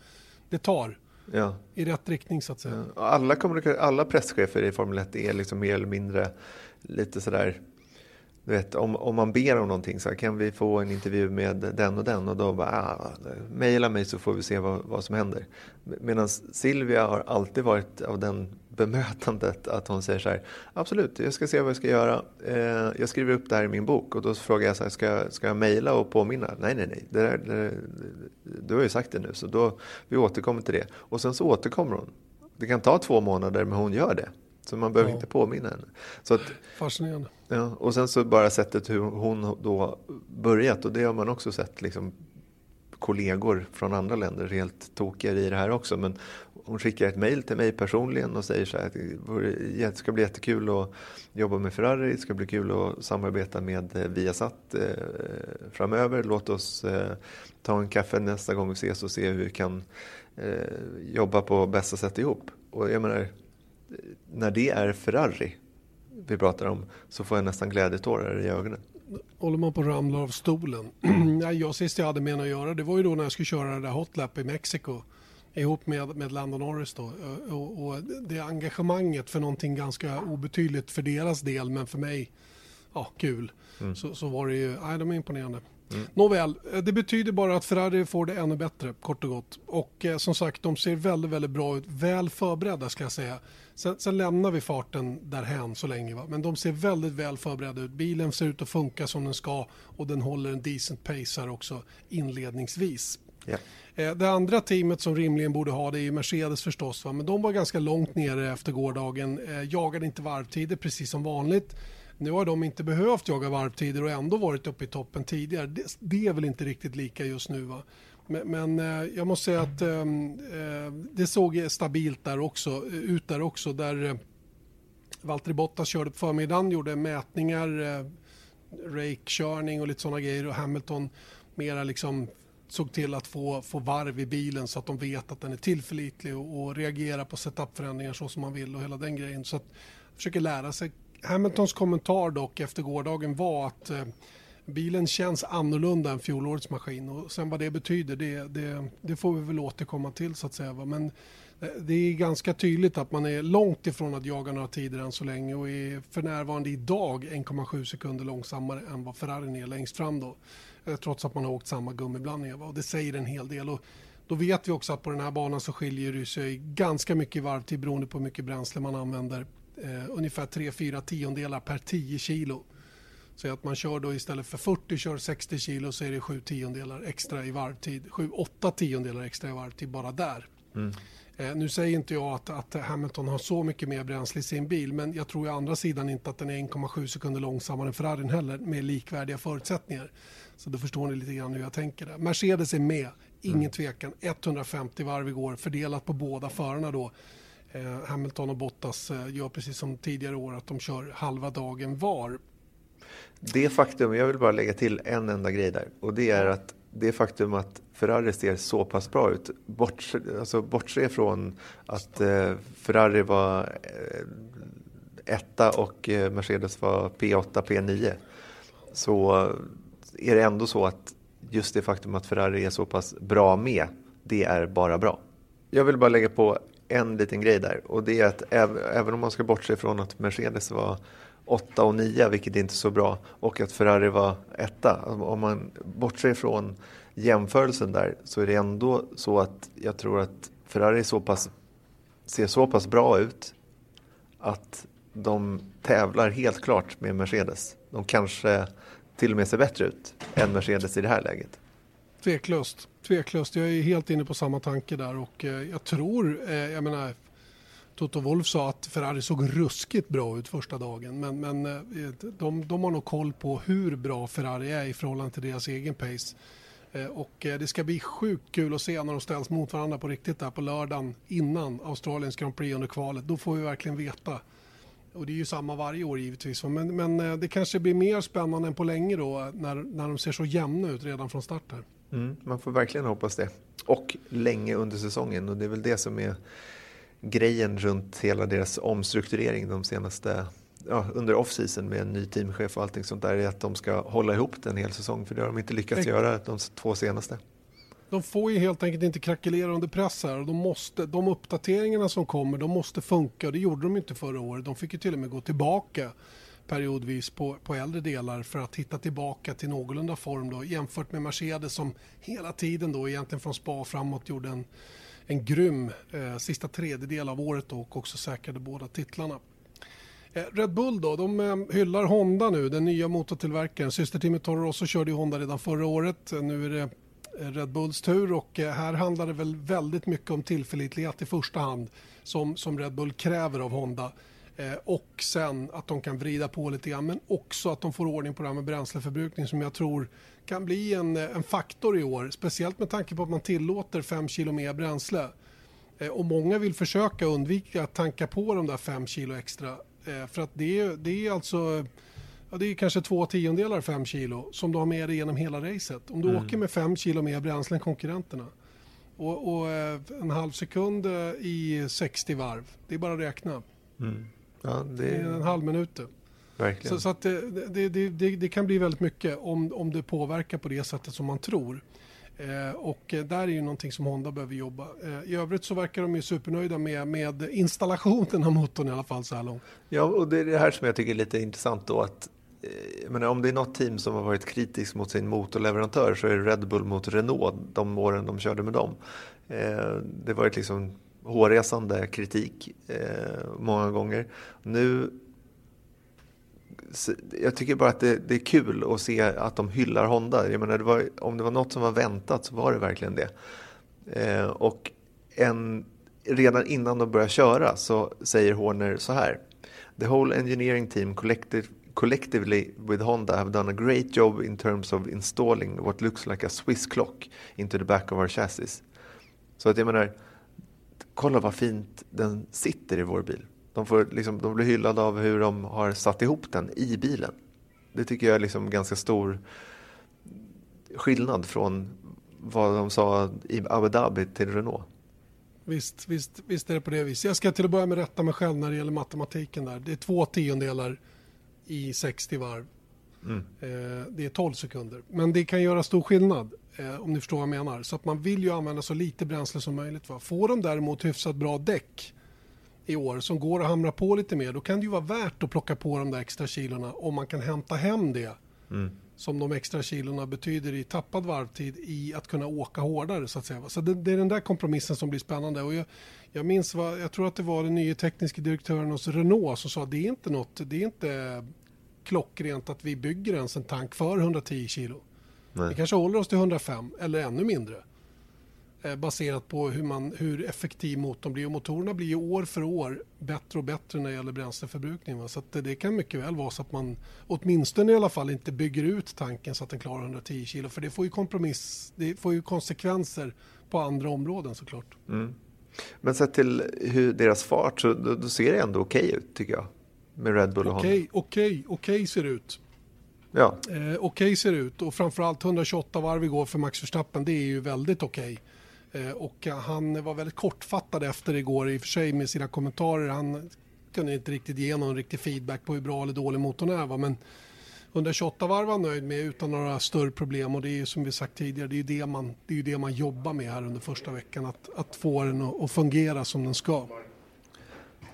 det tar. Ja. I rätt riktning så att säga. Ja. Alla, alla presschefer i Formel 1 är liksom mer eller mindre lite sådär du vet, om, om man ber om någonting så här, kan vi få en intervju med den och den och då bara, ah, mejla mig så får vi se vad, vad som händer. Medan Silvia har alltid varit av den bemötandet att hon säger så här, absolut, jag ska se vad jag ska göra. Eh, jag skriver upp det här i min bok och då frågar jag så här, ska, jag, ska jag mejla och påminna? Nej, nej, nej, det där, det, du har ju sagt det nu så då, vi återkommer till det. Och sen så återkommer hon. Det kan ta två månader men hon gör det. Så man behöver ja. inte påminna henne. Så att, Fascinerande. Ja, och sen så bara sättet hur hon då börjat och det har man också sett liksom kollegor från andra länder helt tokiga i det här också. Men hon skickar ett mejl till mig personligen och säger så här att det ska bli jättekul att jobba med Ferrari, det ska bli kul att samarbeta med eh, Viasat eh, framöver. Låt oss eh, ta en kaffe nästa gång vi ses och se hur vi kan jobba på bästa sätt ihop. Och jag menar, när det är Ferrari vi pratar om så får jag nästan glädjetårar i ögonen. Håller man på att ramla av stolen. jag sist jag hade med att göra det var ju då när jag skulle köra det där hotlap i Mexiko ihop med, med Lando Norris då. Och, och, det engagemanget för någonting ganska obetydligt för deras del men för mig, ja kul. Mm. Så, så var det ju, nej de är imponerande. Mm. Nåväl, eh, det betyder bara att Ferrari får det ännu bättre, kort och gott. Och eh, som sagt, de ser väldigt, väldigt bra ut. Väl förberedda ska jag säga. Sen, sen lämnar vi farten därhän så länge. Va? Men de ser väldigt väl förberedda ut. Bilen ser ut att funka som den ska och den håller en decent pace här också inledningsvis. Yeah. Det andra teamet som rimligen borde ha det är Mercedes förstås. Va? Men de var ganska långt nere efter gårdagen. Eh, jagade inte varvtider precis som vanligt. Nu har de inte behövt jaga varvtider och ändå varit uppe i toppen tidigare. Det, det är väl inte riktigt lika just nu. Va? Men, men eh, jag måste säga att ehm, eh, det såg stabilt där också, eh, ut där också. Där eh, Valtteri Bottas körde på förmiddagen, gjorde mätningar, eh, rake-körning och lite sådana grejer och Hamilton mera liksom såg till att få, få varv i bilen så att de vet att den är tillförlitlig och, och reagera på setupförändringar så som man vill och hela den grejen. Så att försöker lära sig Hamiltons kommentar dock efter gårdagen var att eh, bilen känns annorlunda än fjolårets maskin och sen vad det betyder det, det, det får vi väl återkomma till så att säga. Men eh, det är ganska tydligt att man är långt ifrån att jaga några tider än så länge och är för närvarande idag 1,7 sekunder långsammare än vad Ferrari är längst fram då. Eh, trots att man har åkt samma gummiblandningar och det säger en hel del. Och då vet vi också att på den här banan så skiljer det sig ganska mycket varvtid beroende på hur mycket bränsle man använder. Eh, ungefär 3-4 tiondelar per 10 kilo. Så att man kör då istället för 40 kör 60 kilo så är det 7 tiondelar extra i varvtid. 7-8 tiondelar extra i varvtid bara där. Mm. Eh, nu säger inte jag att, att, Hamilton har så mycket mer bränsle i sin bil men jag tror å andra sidan inte att den är 1,7 sekunder långsammare än Ferrarin heller med likvärdiga förutsättningar. Så då förstår ni lite grann hur jag tänker där. Mercedes är med, ingen mm. tvekan. 150 varv igår fördelat på båda förarna då. Eh, Hamilton och Bottas eh, gör precis som tidigare år att de kör halva dagen var. Det faktum, jag vill bara lägga till en enda grej där och det är att det faktum att Ferrari ser så pass bra ut, bortse, alltså bortse från att eh, Ferrari var eh, etta och eh, Mercedes var P8, P9, så är det ändå så att just det faktum att Ferrari är så pass bra med, det är bara bra. Jag vill bara lägga på en liten grej där och det är att även om man ska bortse från att Mercedes var 8 och 9, vilket är inte är så bra, och att Ferrari var etta. Alltså, om man bortser från jämförelsen där så är det ändå så att jag tror att Ferrari så pass, ser så pass bra ut att de tävlar helt klart med Mercedes. De kanske till och med ser bättre ut än Mercedes i det här läget. Tveklöst. Tveklöst. Jag är helt inne på samma tanke där och eh, jag tror, eh, jag menar Toto Wolf sa att Ferrari såg ruskigt bra ut första dagen men, men eh, de, de har nog koll på hur bra Ferrari är i förhållande till deras egen pace. Och det ska bli sjukt kul att se när de ställs mot varandra på riktigt där på lördagen innan Australiens Grand Prix under kvalet. Då får vi verkligen veta. Och det är ju samma varje år givetvis. Men, men det kanske blir mer spännande än på länge då när, när de ser så jämna ut redan från start här. Mm, man får verkligen hoppas det. Och länge under säsongen och det är väl det som är grejen runt hela deras omstrukturering de senaste ja, under off-season med en ny teamchef och allting sånt där är att de ska hålla ihop det en hel säsong för det har de inte lyckats göra de två senaste. De får ju helt enkelt inte krackelera under press här och de, måste, de uppdateringarna som kommer de måste funka och det gjorde de inte förra året. De fick ju till och med gå tillbaka periodvis på, på äldre delar för att hitta tillbaka till någorlunda form då jämfört med Mercedes som hela tiden då egentligen från spa framåt gjorde en en grym eh, sista tredjedel av året och också säkrade båda titlarna. Eh, Red Bull då, de eh, hyllar Honda nu, den nya motortillverkaren. Systerteamet Toro Rosso körde ju Honda redan förra året. Nu är det eh, Red Bulls tur och eh, här handlar det väl väldigt mycket om tillförlitlighet i första hand som, som Red Bull kräver av Honda. Eh, och sen att de kan vrida på lite grann men också att de får ordning på det här med bränsleförbrukning som jag tror kan bli en, en faktor i år. Speciellt med tanke på att man tillåter 5 kilo mer bränsle. Eh, och många vill försöka undvika att tanka på de där 5 kilo extra. Eh, för att det, är, det är alltså ja, det är kanske två tiondelar 5 kilo som du har med dig genom hela racet. Om du mm. åker med 5 kilo mer bränsle än konkurrenterna och, och, en halv sekund i 60 varv, det är bara att räkna. Mm. Ja, det... är en halv minut. Verkligen. Så, så att det, det, det, det, kan bli väldigt mycket om, om det påverkar på det sättet som man tror. Eh, och där är ju någonting som Honda behöver jobba. Eh, I övrigt så verkar de ju supernöjda med, med installationen av motorn i alla fall så här långt. Ja, och det är det här som jag tycker är lite intressant då att eh, menar, om det är något team som har varit kritiskt mot sin motorleverantör så är det Red Bull mot Renault de åren de körde med dem. Eh, det har varit liksom hårresande kritik eh, många gånger. Nu jag tycker bara att det, det, är kul att se att de hyllar Honda. Jag menar, det var, om det var något som var väntat så var det verkligen det. Eh, och en, redan innan de börjar köra så säger Horner så här. The whole engineering team collective, collectively with Honda have done a great job in terms of installing what looks like a Swiss clock into the back of our chassis. Så att jag menar, kolla vad fint den sitter i vår bil. De, får liksom, de blir hyllade av hur de har satt ihop den i bilen. Det tycker jag är liksom ganska stor skillnad från vad de sa i Abu Dhabi till Renault. Visst, visst, visst är det på det viset. Jag ska till att börja med rätta mig själv när det gäller matematiken där. Det är två tiondelar i 60 varv. Mm. Eh, det är 12 sekunder. Men det kan göra stor skillnad eh, om ni förstår vad jag menar. Så att man vill ju använda så lite bränsle som möjligt. Va? Får de däremot hyfsat bra däck i år som går att hamra på lite mer då kan det ju vara värt att plocka på de där extra kilorna om man kan hämta hem det. Mm som de extra kilorna betyder i tappad varvtid i att kunna åka hårdare så att säga. Så det, det är den där kompromissen som blir spännande. Och jag, jag minns, vad, jag tror att det var den nya tekniska direktören hos Renault som sa att det är inte något, det är inte klockrent att vi bygger ens en tank för 110 kilo. Nej. Vi kanske håller oss till 105 eller ännu mindre. Eh, baserat på hur, man, hur effektiv motorn blir. Och motorerna blir ju år för år bättre och bättre när det gäller bränsleförbrukning. Va? Så det kan mycket väl vara så att man åtminstone i alla fall inte bygger ut tanken så att den klarar 110 kilo. För det får ju kompromiss, det får ju konsekvenser på andra områden såklart. Mm. Men sett till hur deras fart så då, då ser det ändå okej okay ut tycker jag. Med Red Bull och Okej, okej, okej ser det ut. Ja. Eh, okej okay ser det ut och framförallt 128 varv igår för Max Verstappen det är ju väldigt okej. Eh, och eh, han var väldigt kortfattad efter igår i och för sig med sina kommentarer. Han kunde inte riktigt ge någon riktig feedback på hur bra eller dålig motorn är. Va? Men 128 varv var han nöjd med utan några större problem och det är ju som vi sagt tidigare, det är ju det man, det är det man jobbar med här under första veckan. Att, att få den att, att fungera som den ska.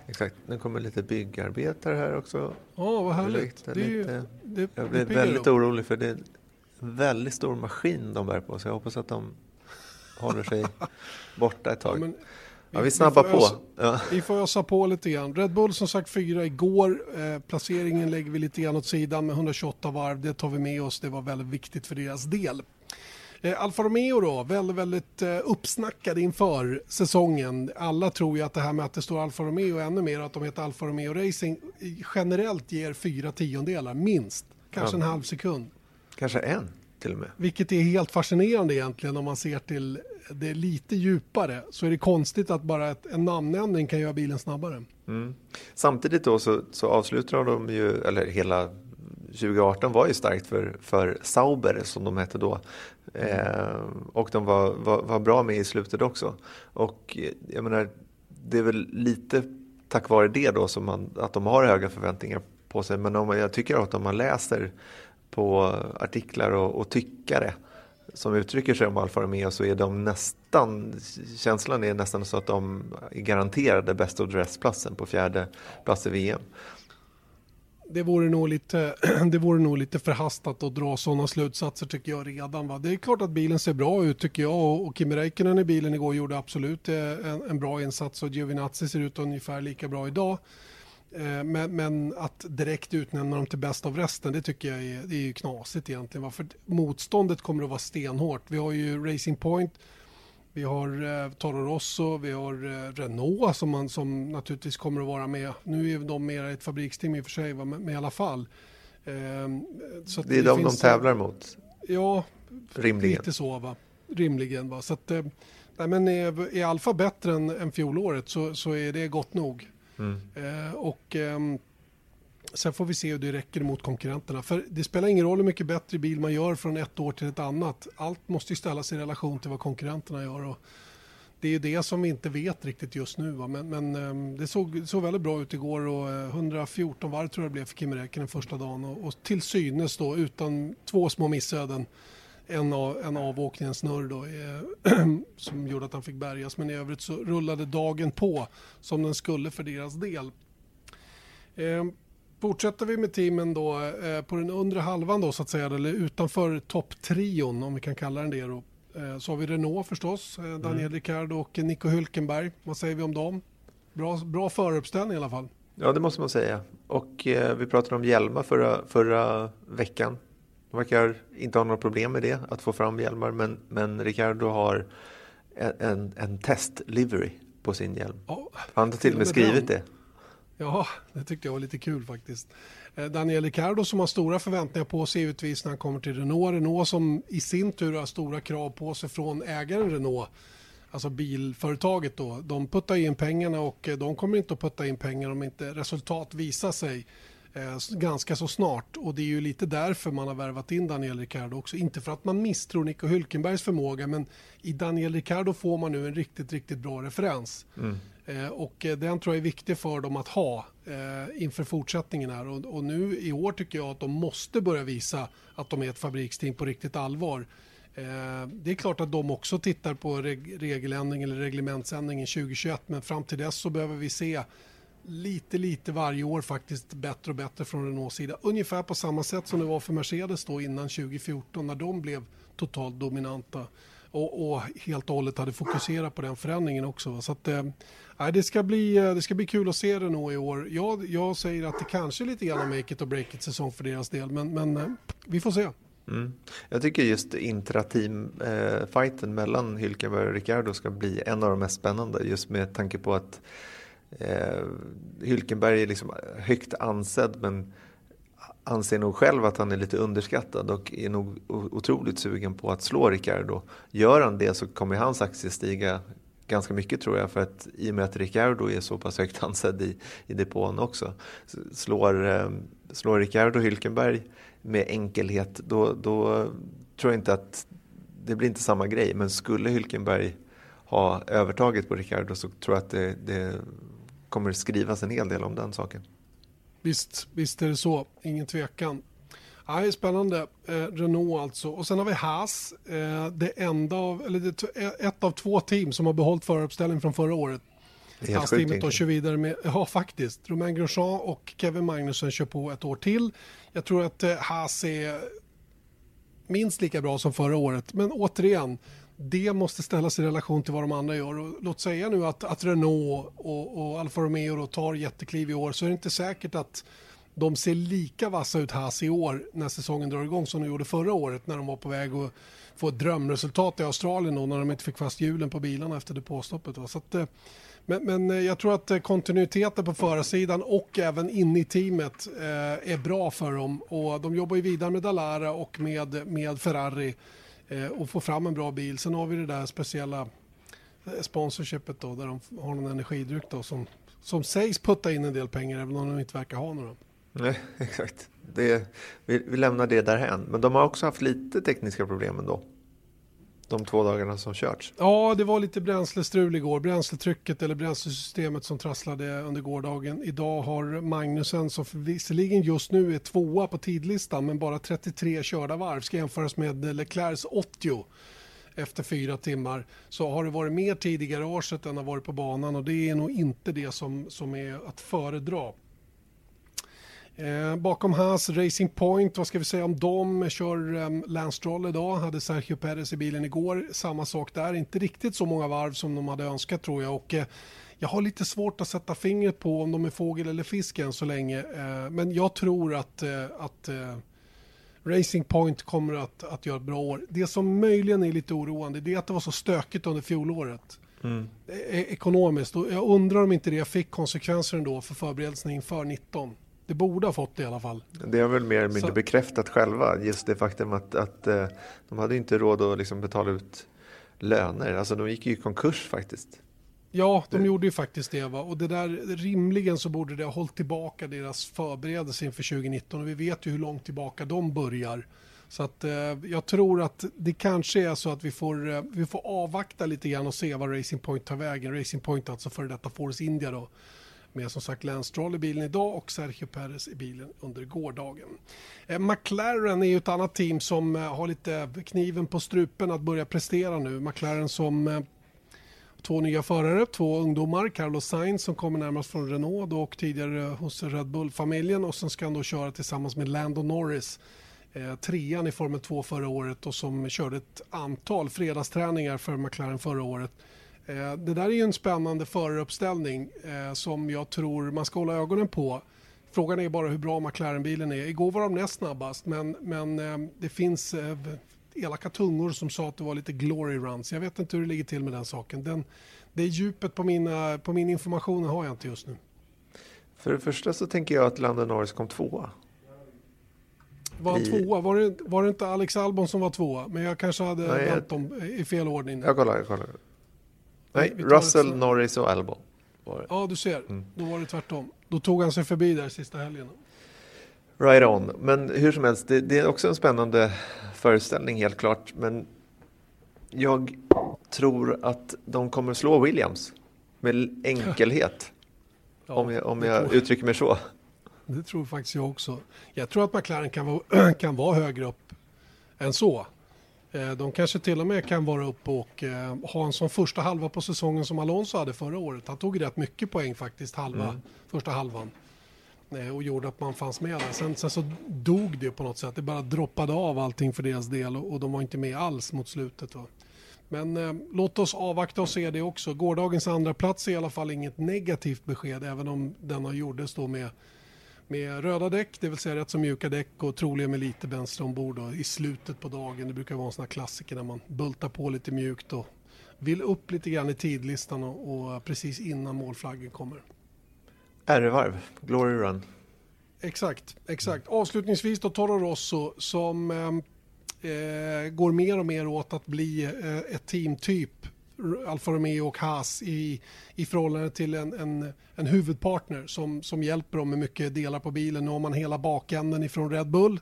Exakt, nu kommer lite byggarbetare här också. Ja, vad härligt. Det, det, lite, det, jag blir väldigt orolig för det är en väldigt stor maskin de bär på så jag hoppas att de håller sig borta ett tag. Ja, Ja, vi snabbar vi på. Ösa, ja. Vi får ösa på lite grann. Red Bull som sagt fyra igår. Eh, placeringen lägger vi lite grann åt sidan med 128 varv. Det tar vi med oss. Det var väldigt viktigt för deras del. Eh, Alfa Romeo då, väldigt, väldigt eh, uppsnackade inför säsongen. Alla tror ju att det här med att det står Alfa Romeo ännu mer att de heter Alfa Romeo Racing generellt ger fyra tiondelar, minst. Kanske ja. en halv sekund. Kanske en till och med. Vilket är helt fascinerande egentligen om man ser till det lite djupare så är det konstigt att bara ett, en namnändring kan göra bilen snabbare. Mm. Samtidigt då så, så avslutar de ju, eller hela 2018 var ju starkt för, för Sauber som de hette då. Eh, och de var, var, var, bra med i slutet också. Och jag menar, det är väl lite tack vare det då som man, att de har höga förväntningar på sig. Men om, jag tycker att om man läser på artiklar och, och tyckare som uttrycker sig om Alfa Romeo så är de nästan, känslan är nästan så att de är garanterade best of dress-platsen på fjärde plats i VM. Det vore, nog lite, det vore nog lite förhastat att dra sådana slutsatser tycker jag redan. Va? Det är klart att bilen ser bra ut tycker jag och Kimi Räikkönen i bilen igår gjorde absolut eh, en, en bra insats och Giovinazzi ser ut ungefär lika bra idag. Eh, men, men, att direkt utnämna dem till bäst av resten, det tycker jag är, det är knasigt egentligen. För motståndet kommer att vara stenhårt. Vi har ju Racing Point, vi har eh, Toro Rosso, vi har eh, Renault som, man, som naturligtvis kommer att vara med. Nu är de mer ett fabriksteam i och för sig? Men, men i alla fall. Eh, så det är det de finns, de tävlar mot? Ja, Rimligen. lite så. Va? Rimligen. Va? Så att, eh, nej, men är, är Alfa bättre än, än fjolåret så, så är det gott nog. Mm. Eh, och eh, Sen får vi se hur det räcker mot konkurrenterna. För det spelar ingen roll hur mycket bättre bil man gör från ett år till ett annat. Allt måste ju ställas i relation till vad konkurrenterna gör. Och det är det som vi inte vet riktigt just nu. Va? Men, men ehm, det såg, såg väldigt bra ut igår och eh, 114 varv tror jag det blev för Kimi Räikkönen första dagen. Och, och till synes då utan två små missöden en, av, en avåkning, en snurr då, eh, som gjorde att han fick bärgas. Men i övrigt så rullade dagen på som den skulle för deras del. Eh, fortsätter vi med teamen då eh, på den undre halvan då så att säga, eller utanför topptrion om vi kan kalla den det då. Eh, så har vi Renault förstås, eh, Daniel mm. Ricciardo och Nico Hülkenberg. Vad säger vi om dem? Bra, bra föruppställning i alla fall. Ja, det måste man säga. Och vi pratade om hjälmar förra, förra veckan. De verkar inte ha några problem med det, att få fram hjälmar. Men, men Ricardo har en, en, en test-livery på sin hjälm. Ja, Han har till och med skrivit det. Ja, det tyckte jag var lite kul faktiskt. Eh, Daniel Ricciardo som har stora förväntningar på sig givetvis när han kommer till Renault. Renault som i sin tur har stora krav på sig från ägaren Renault. Alltså bilföretaget då. De puttar in pengarna och eh, de kommer inte att putta in pengar om inte resultat visar sig eh, ganska så snart. Och det är ju lite därför man har värvat in Daniel Ricciardo också. Inte för att man misstror Nico Hülkenbergs förmåga, men i Daniel Ricciardo får man nu en riktigt, riktigt bra referens. Mm. Eh, och eh, den tror jag är viktig för dem att ha eh, inför fortsättningen här. Och, nu i år tycker jag att de måste börja visa att de är ett fabriksteam på riktigt allvar. Det är klart att de också tittar på reg regeländring eller reglementsändringen 2021, men fram till dess så behöver vi se lite, lite varje år faktiskt bättre och bättre från Renaults sida. Ungefär på samma sätt som det var för Mercedes då innan 2014 när de blev totalt dominanta och, och helt och hållet hade fokuserat på den förändringen också. Så att, eh, det, ska bli, eh, det ska bli kul att se det nog i år. Jag, jag säger att det kanske är lite grann make it or break it säsong för deras del, men, men eh, vi får se. Mm. Jag tycker just intrateam-fighten eh, mellan Hylkenberg och Ricardo ska bli en av de mest spännande just med tanke på att eh, Hylkenberg är liksom högt ansedd men anser nog själv att han är lite underskattad och är nog otroligt sugen på att slå Ricardo. Gör han det så kommer hans aktie stiga ganska mycket tror jag för att i och med att Ricardo är så pass högt ansedd i, i depån också. Slår, eh, slår Ricardo Hylkenberg med enkelhet då, då tror jag inte att det blir inte samma grej men skulle Hylkenberg ha övertaget på Ricardo så tror jag att det, det kommer skrivas en hel del om den saken. Visst, visst är det så, ingen tvekan. Ja, spännande. Eh, Renault alltså. Och sen har vi Haas. Eh, det enda av, eller det, ett av två team som har behållit föruppställning från förra året. Haas-teamet då kör vidare med, ja faktiskt, Romain Grosjean och Kevin Magnusson kör på ett år till. Jag tror att eh, Haas är minst lika bra som förra året. Men återigen, det måste ställas i relation till vad de andra gör. Och låt säga nu att, att Renault och, och Alfa Romeo tar jättekliv i år så är det inte säkert att de ser lika vassa ut Haas i år när säsongen drar igång som de gjorde förra året när de var på väg att få ett drömresultat i Australien då, när de inte fick fast hjulen på bilarna efter depåstoppet. Så att, eh, men, men, eh, jag tror att eh, kontinuiteten på förarsidan och även inne i teamet eh, är bra för dem. Och de jobbar ju vidare med Dallara och med, med Ferrari Eh, och få fram en bra bil. Sen har vi det där speciella eh, sponsorshipet då, där de har någon energidryck då, som, som sägs putta in en del pengar även om de inte verkar ha några. Nej, exakt. Det, vi, vi lämnar det därhän. Men de har också haft lite tekniska problem ändå. De två dagarna som körts. Ja, det var lite bränslestrul igår. Bränsletrycket eller bränslesystemet som trasslade under gårdagen. Idag har Magnusen, som visserligen just nu är tvåa på tidlistan, men bara 33 körda varv, ska jämföras med Leclercs 80 efter fyra timmar så har det varit mer tid i garaget än har varit på banan och det är nog inte det som, som är att föredra. Eh, bakom Haas Racing Point, vad ska vi säga om dem? Kör um, Lance Stroll idag, hade Sergio Perez i bilen igår. Samma sak där, inte riktigt så många varv som de hade önskat tror jag. Och, eh, jag har lite svårt att sätta fingret på om de är fågel eller fisk än så länge. Eh, men jag tror att, eh, att eh, Racing Point kommer att, att göra ett bra år. Det som möjligen är lite oroande det är att det var så stökigt under fjolåret. Mm. E-, ekonomiskt. Och jag undrar om inte det fick konsekvenser ändå för förberedelserna inför 19. Det borde ha fått det i alla fall. Det har väl mer eller mindre Så... bekräftat själva. Just det faktum att, att uh, de hade inte råd att liksom betala ut löner. Alltså de gick ju i konkurs faktiskt. Ja, de det... gjorde ju faktiskt det. Va? Och det där, rimligen så borde det ha hållit tillbaka deras förberedelse inför 2019. Och vi vet ju hur långt tillbaka de börjar. Så att eh, jag tror att det kanske är så att vi får, eh, vi får avvakta lite grann och se vad Racing Point tar vägen. Racing Point alltså före detta Force India då med som sagt Lance Stroll i bilen idag och Sergio Perez i bilen under gårdagen. Eh, McLaren är ju ett annat team som eh, har lite kniven på strupen att börja prestera nu. McLaren som eh, två nya förare, två ungdomar. Carlos Sainz som kommer närmast från Renault och tidigare eh, hos Red Bull-familjen och sen ska han då köra tillsammans med Lando Norris trean i Formel 2 förra året och som körde ett antal fredagsträningar för McLaren förra året. Eh, det där är ju en spännande föruppställning eh, som jag tror man ska hålla ögonen på. Frågan är bara hur bra McLaren-bilen är. Igår var de näst snabbast men, men eh, det finns elaka tungor som sa att det var lite glory runs. Jag vet inte hur det ligger till med den saken. Den, det djupet på, mina, på min information har jag inte just nu. För det första så tänker jag att Lando Norris kom tvåa. Var han I... tvåa? Var det, var det inte Alex Albon som var tvåa? Men jag kanske hade Nej, vänt dem i fel ordning. Jag kollar, jag kollar. Nej, Russell, Norris och Albon. Ja, du ser. Mm. Då var det tvärtom. Då tog han sig förbi där sista helgen. Right on. Men hur som helst, det, det, är också en spännande föreställning helt klart. Men jag tror att de kommer slå Williams med enkelhet. Ja, om jag, om jag uttrycker mig så. Det tror faktiskt jag också. Jag tror att McLaren kan vara, kan vara högre upp än så. Eh, de kanske till och med kan vara uppe och eh, ha en sån första halva på säsongen som Alonso hade förra året. Han tog rätt mycket poäng faktiskt, halva, mm. första halvan. Eh, och gjorde att man fanns med där. Sen, sen, så dog det på något sätt. Det bara droppade av allting för deras del och, och de var inte med alls mot slutet. Va? Men eh, låt oss avvakta och se det också. Gårdagens andra plats är i alla fall inget negativt besked även om denna gjordes då med, med röda däck, det vill säga rätt så mjuka däck och troligen med lite bränsle ombord i slutet på dagen. Det brukar vara en sån här klassiker när man bultar på lite mjukt och vill upp lite grann i tidlistan och, och precis innan målflaggen kommer. R-varv, Glory Run. Exakt, exakt. Avslutningsvis då Toro Rosso som eh, eh, går mer och mer åt att bli eh, ett teamtyp Alfa Romeo och Haas i, i förhållande till en, en, en, huvudpartner som, som hjälper dem med mycket delar på bilen. Nu har man hela bakänden ifrån Red Bull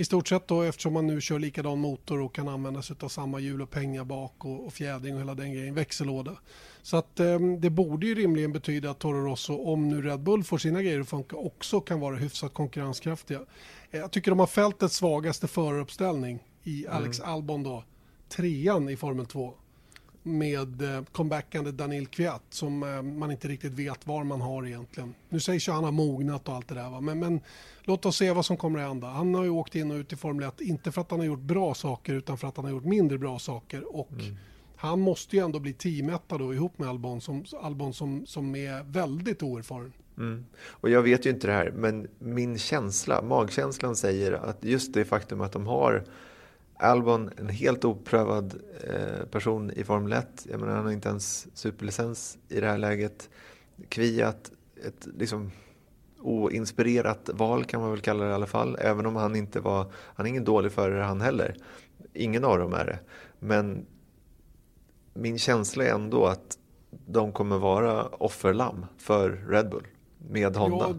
i stort sett då eftersom man nu kör likadan motor och kan använda sig av samma hjulupphänga bak och, och fjädring och hela den grejen, växellåda. Så att eh, det borde ju rimligen betyda att Toro Rosso, om nu Red Bull får sina grejer att funka, också kan vara hyfsat konkurrenskraftiga. Eh, jag tycker de har fältets svagaste föruppställning i Alex mm. Albon då, trean i Formel 2 med eh, comebackande Daniel Kviat som eh, man inte riktigt vet var man har egentligen. Nu sägs ju han har mognat och allt det där va? Men, men låt oss se vad som kommer att hända. Han har ju åkt in och ut i Formel 1, inte för att han har gjort bra saker utan för att han har gjort mindre bra saker och mm. han måste ju ändå bli teametta då ihop med Albon som, Albon som, som är väldigt oerfaren. Mm. Och jag vet ju inte det här, men min känsla, magkänslan säger att just det faktum att de har Albon, en helt oprövad eh, person i Formel 1. Jag menar, han har inte ens superlicens i det här läget. Kviat, ett liksom oinspirerat val kan man väl kalla det i alla fall. Även om han inte var, han är ingen dålig förare han heller. Ingen av dem är det. Men min känsla är ändå att de kommer vara offerlamm för Red Bull med Honda.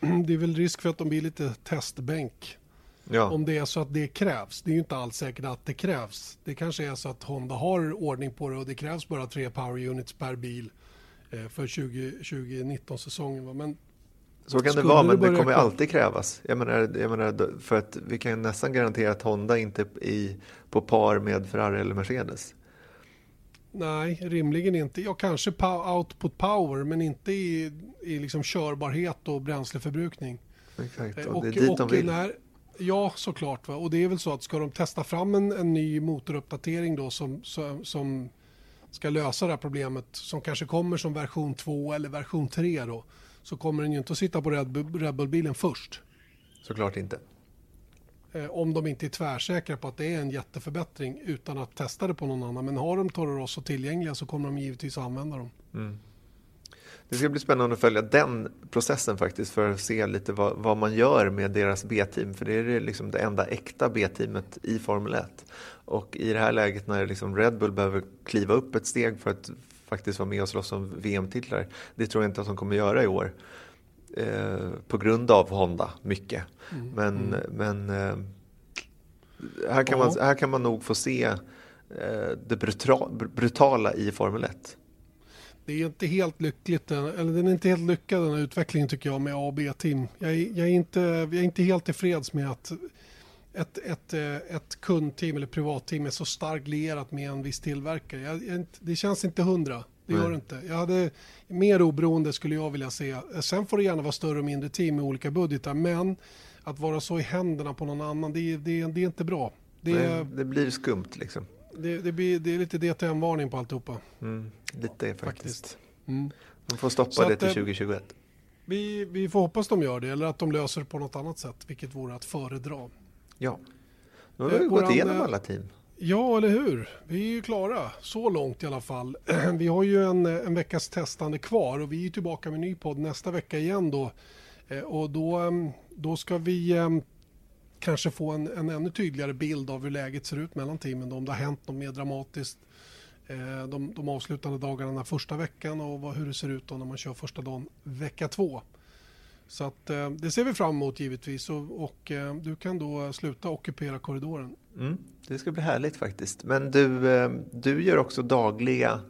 Ja, det är väl risk för att de blir lite testbänk Ja. Om det är så att det krävs. Det är ju inte alls säkert att det krävs. Det kanske är så att Honda har ordning på det och det krävs bara tre power units per bil eh, för 2019-säsongen. Men så kan det vara, men det, det kommer alltid krävas. Jag menar, jag menar, för att vi kan nästan garantera att Honda inte är i, på par med Ferrari eller Mercedes. Nej, rimligen inte. Ja, kanske output power, men inte i, i liksom körbarhet och bränsleförbrukning. Exakt, och, och det är dit och de vill. När, Ja, såklart. Va? Och det är väl så att ska de testa fram en, en ny motoruppdatering då som, som, som, ska lösa det här problemet som kanske kommer som version 2 eller version 3 då så kommer den ju inte att sitta på Red, Bull-bilen först. Såklart inte. Eh, om de inte är tvärsäkra på att det är en jätteförbättring utan att testa det på någon annan. Men har de Toro Rosso tillgängliga så kommer de givetvis att använda dem. Mm. Det ska bli spännande att följa den processen faktiskt för att se lite vad, vad man gör med deras B-team. För det är liksom det enda äkta B-teamet i Formel 1. Och i det här läget när liksom Red Bull behöver kliva upp ett steg för att faktiskt vara med och slåss om VM-titlar. Det tror jag inte att de kommer göra i år. Eh, på grund av Honda, mycket. Mm. Men, mm. men eh, här, kan man, här kan man nog få se eh, det brutala i Formel 1 det är inte helt lyckligt, eller den är inte helt lyckad den här utvecklingen tycker jag med A och B-team. Jag, jag, är inte, jag är inte helt tillfreds med att ett, ett, eh, ett kundteam eller privatteam är så starkt lierat med en viss tillverkare. Jag, jag, det känns inte hundra. Det gör det inte. Jag hade mer oberoende skulle jag vilja se. Sen får det gärna vara större och mindre team med olika budgetar. Men att vara så i händerna på någon annan, det, det, det är inte bra. Det, det, det blir skumt liksom det, det, blir, det är lite DTM-varning på alltihopa. Mm, lite faktiskt. faktiskt. Mm. De får stoppa Så det till 2021. Eh, vi, vi får hoppas de gör det eller att de löser det på något annat sätt, vilket vore att föredra. Ja, nu har vi eh, gått igenom alla team. Ja, eller hur? Vi är ju klara, så långt i alla fall. Vi har ju en, en veckas testande kvar och vi är tillbaka med ny podd nästa vecka igen då. Eh, och då, då ska vi kanske få en, en ännu tydligare bild av hur läget ser ut mellan teamen. Då, om det har hänt något mer dramatiskt eh, de, de avslutande dagarna den första veckan och vad, hur det ser ut då när man kör första dagen vecka två. Så att, eh, det ser vi fram emot givetvis och, och eh, du kan då sluta ockupera korridoren. Mm, det ska bli härligt faktiskt. Men du, du gör också dagliga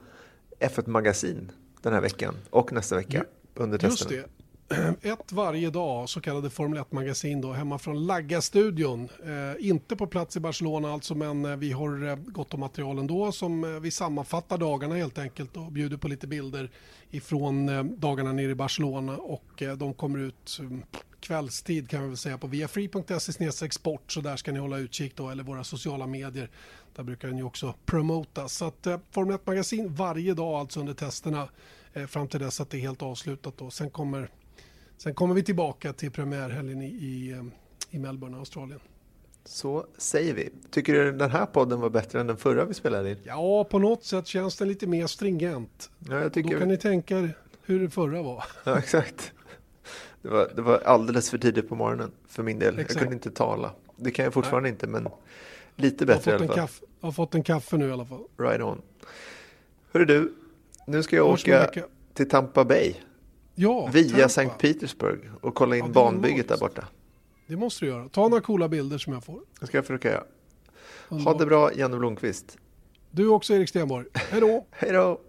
F1-magasin den här veckan och nästa vecka under testerna. Just det. Ett varje dag, så kallade Formel 1-magasin då, hemma från Lagga-studion. Eh, inte på plats i Barcelona alltså, men eh, vi har eh, gott om material ändå som eh, vi sammanfattar dagarna helt enkelt och bjuder på lite bilder ifrån eh, dagarna nere i Barcelona och eh, de kommer ut mm, kvällstid kan vi väl säga på viafree.se sport så där ska ni hålla utkik då eller våra sociala medier. Där brukar den ju också promotas. Så att eh, Formel 1-magasin varje dag alltså under testerna eh, fram till dess att det är helt avslutat då. Sen kommer Sen kommer vi tillbaka till premiärhelgen i, i, eh, i Melbourne, Australien. Så säger vi. Tycker du den här podden var bättre än den förra vi spelade in? Ja, på något sätt känns den lite mer stringent. Ja, jag tycker... Då kan ni tänka er hur det förra var. Ja, exakt. Det var, det var alldeles för tidigt på morgonen för min del. Exakt. Jag kunde inte tala. Det kan jag fortfarande Nej. inte, men lite bättre i alla fall. Kaffe, jag har fått en kaffe nu i alla fall. Right on. Hörru du, nu ska jag åka till Tampa Bay. Ja, Via Sankt Petersburg och kolla in ja, banbygget där borta. Det måste du göra. Ta några coola bilder som jag får. Det ska jag försöka göra. Ha det bra, Janne Blomqvist. Du också, Erik Stenborg. Hej då! Hej då!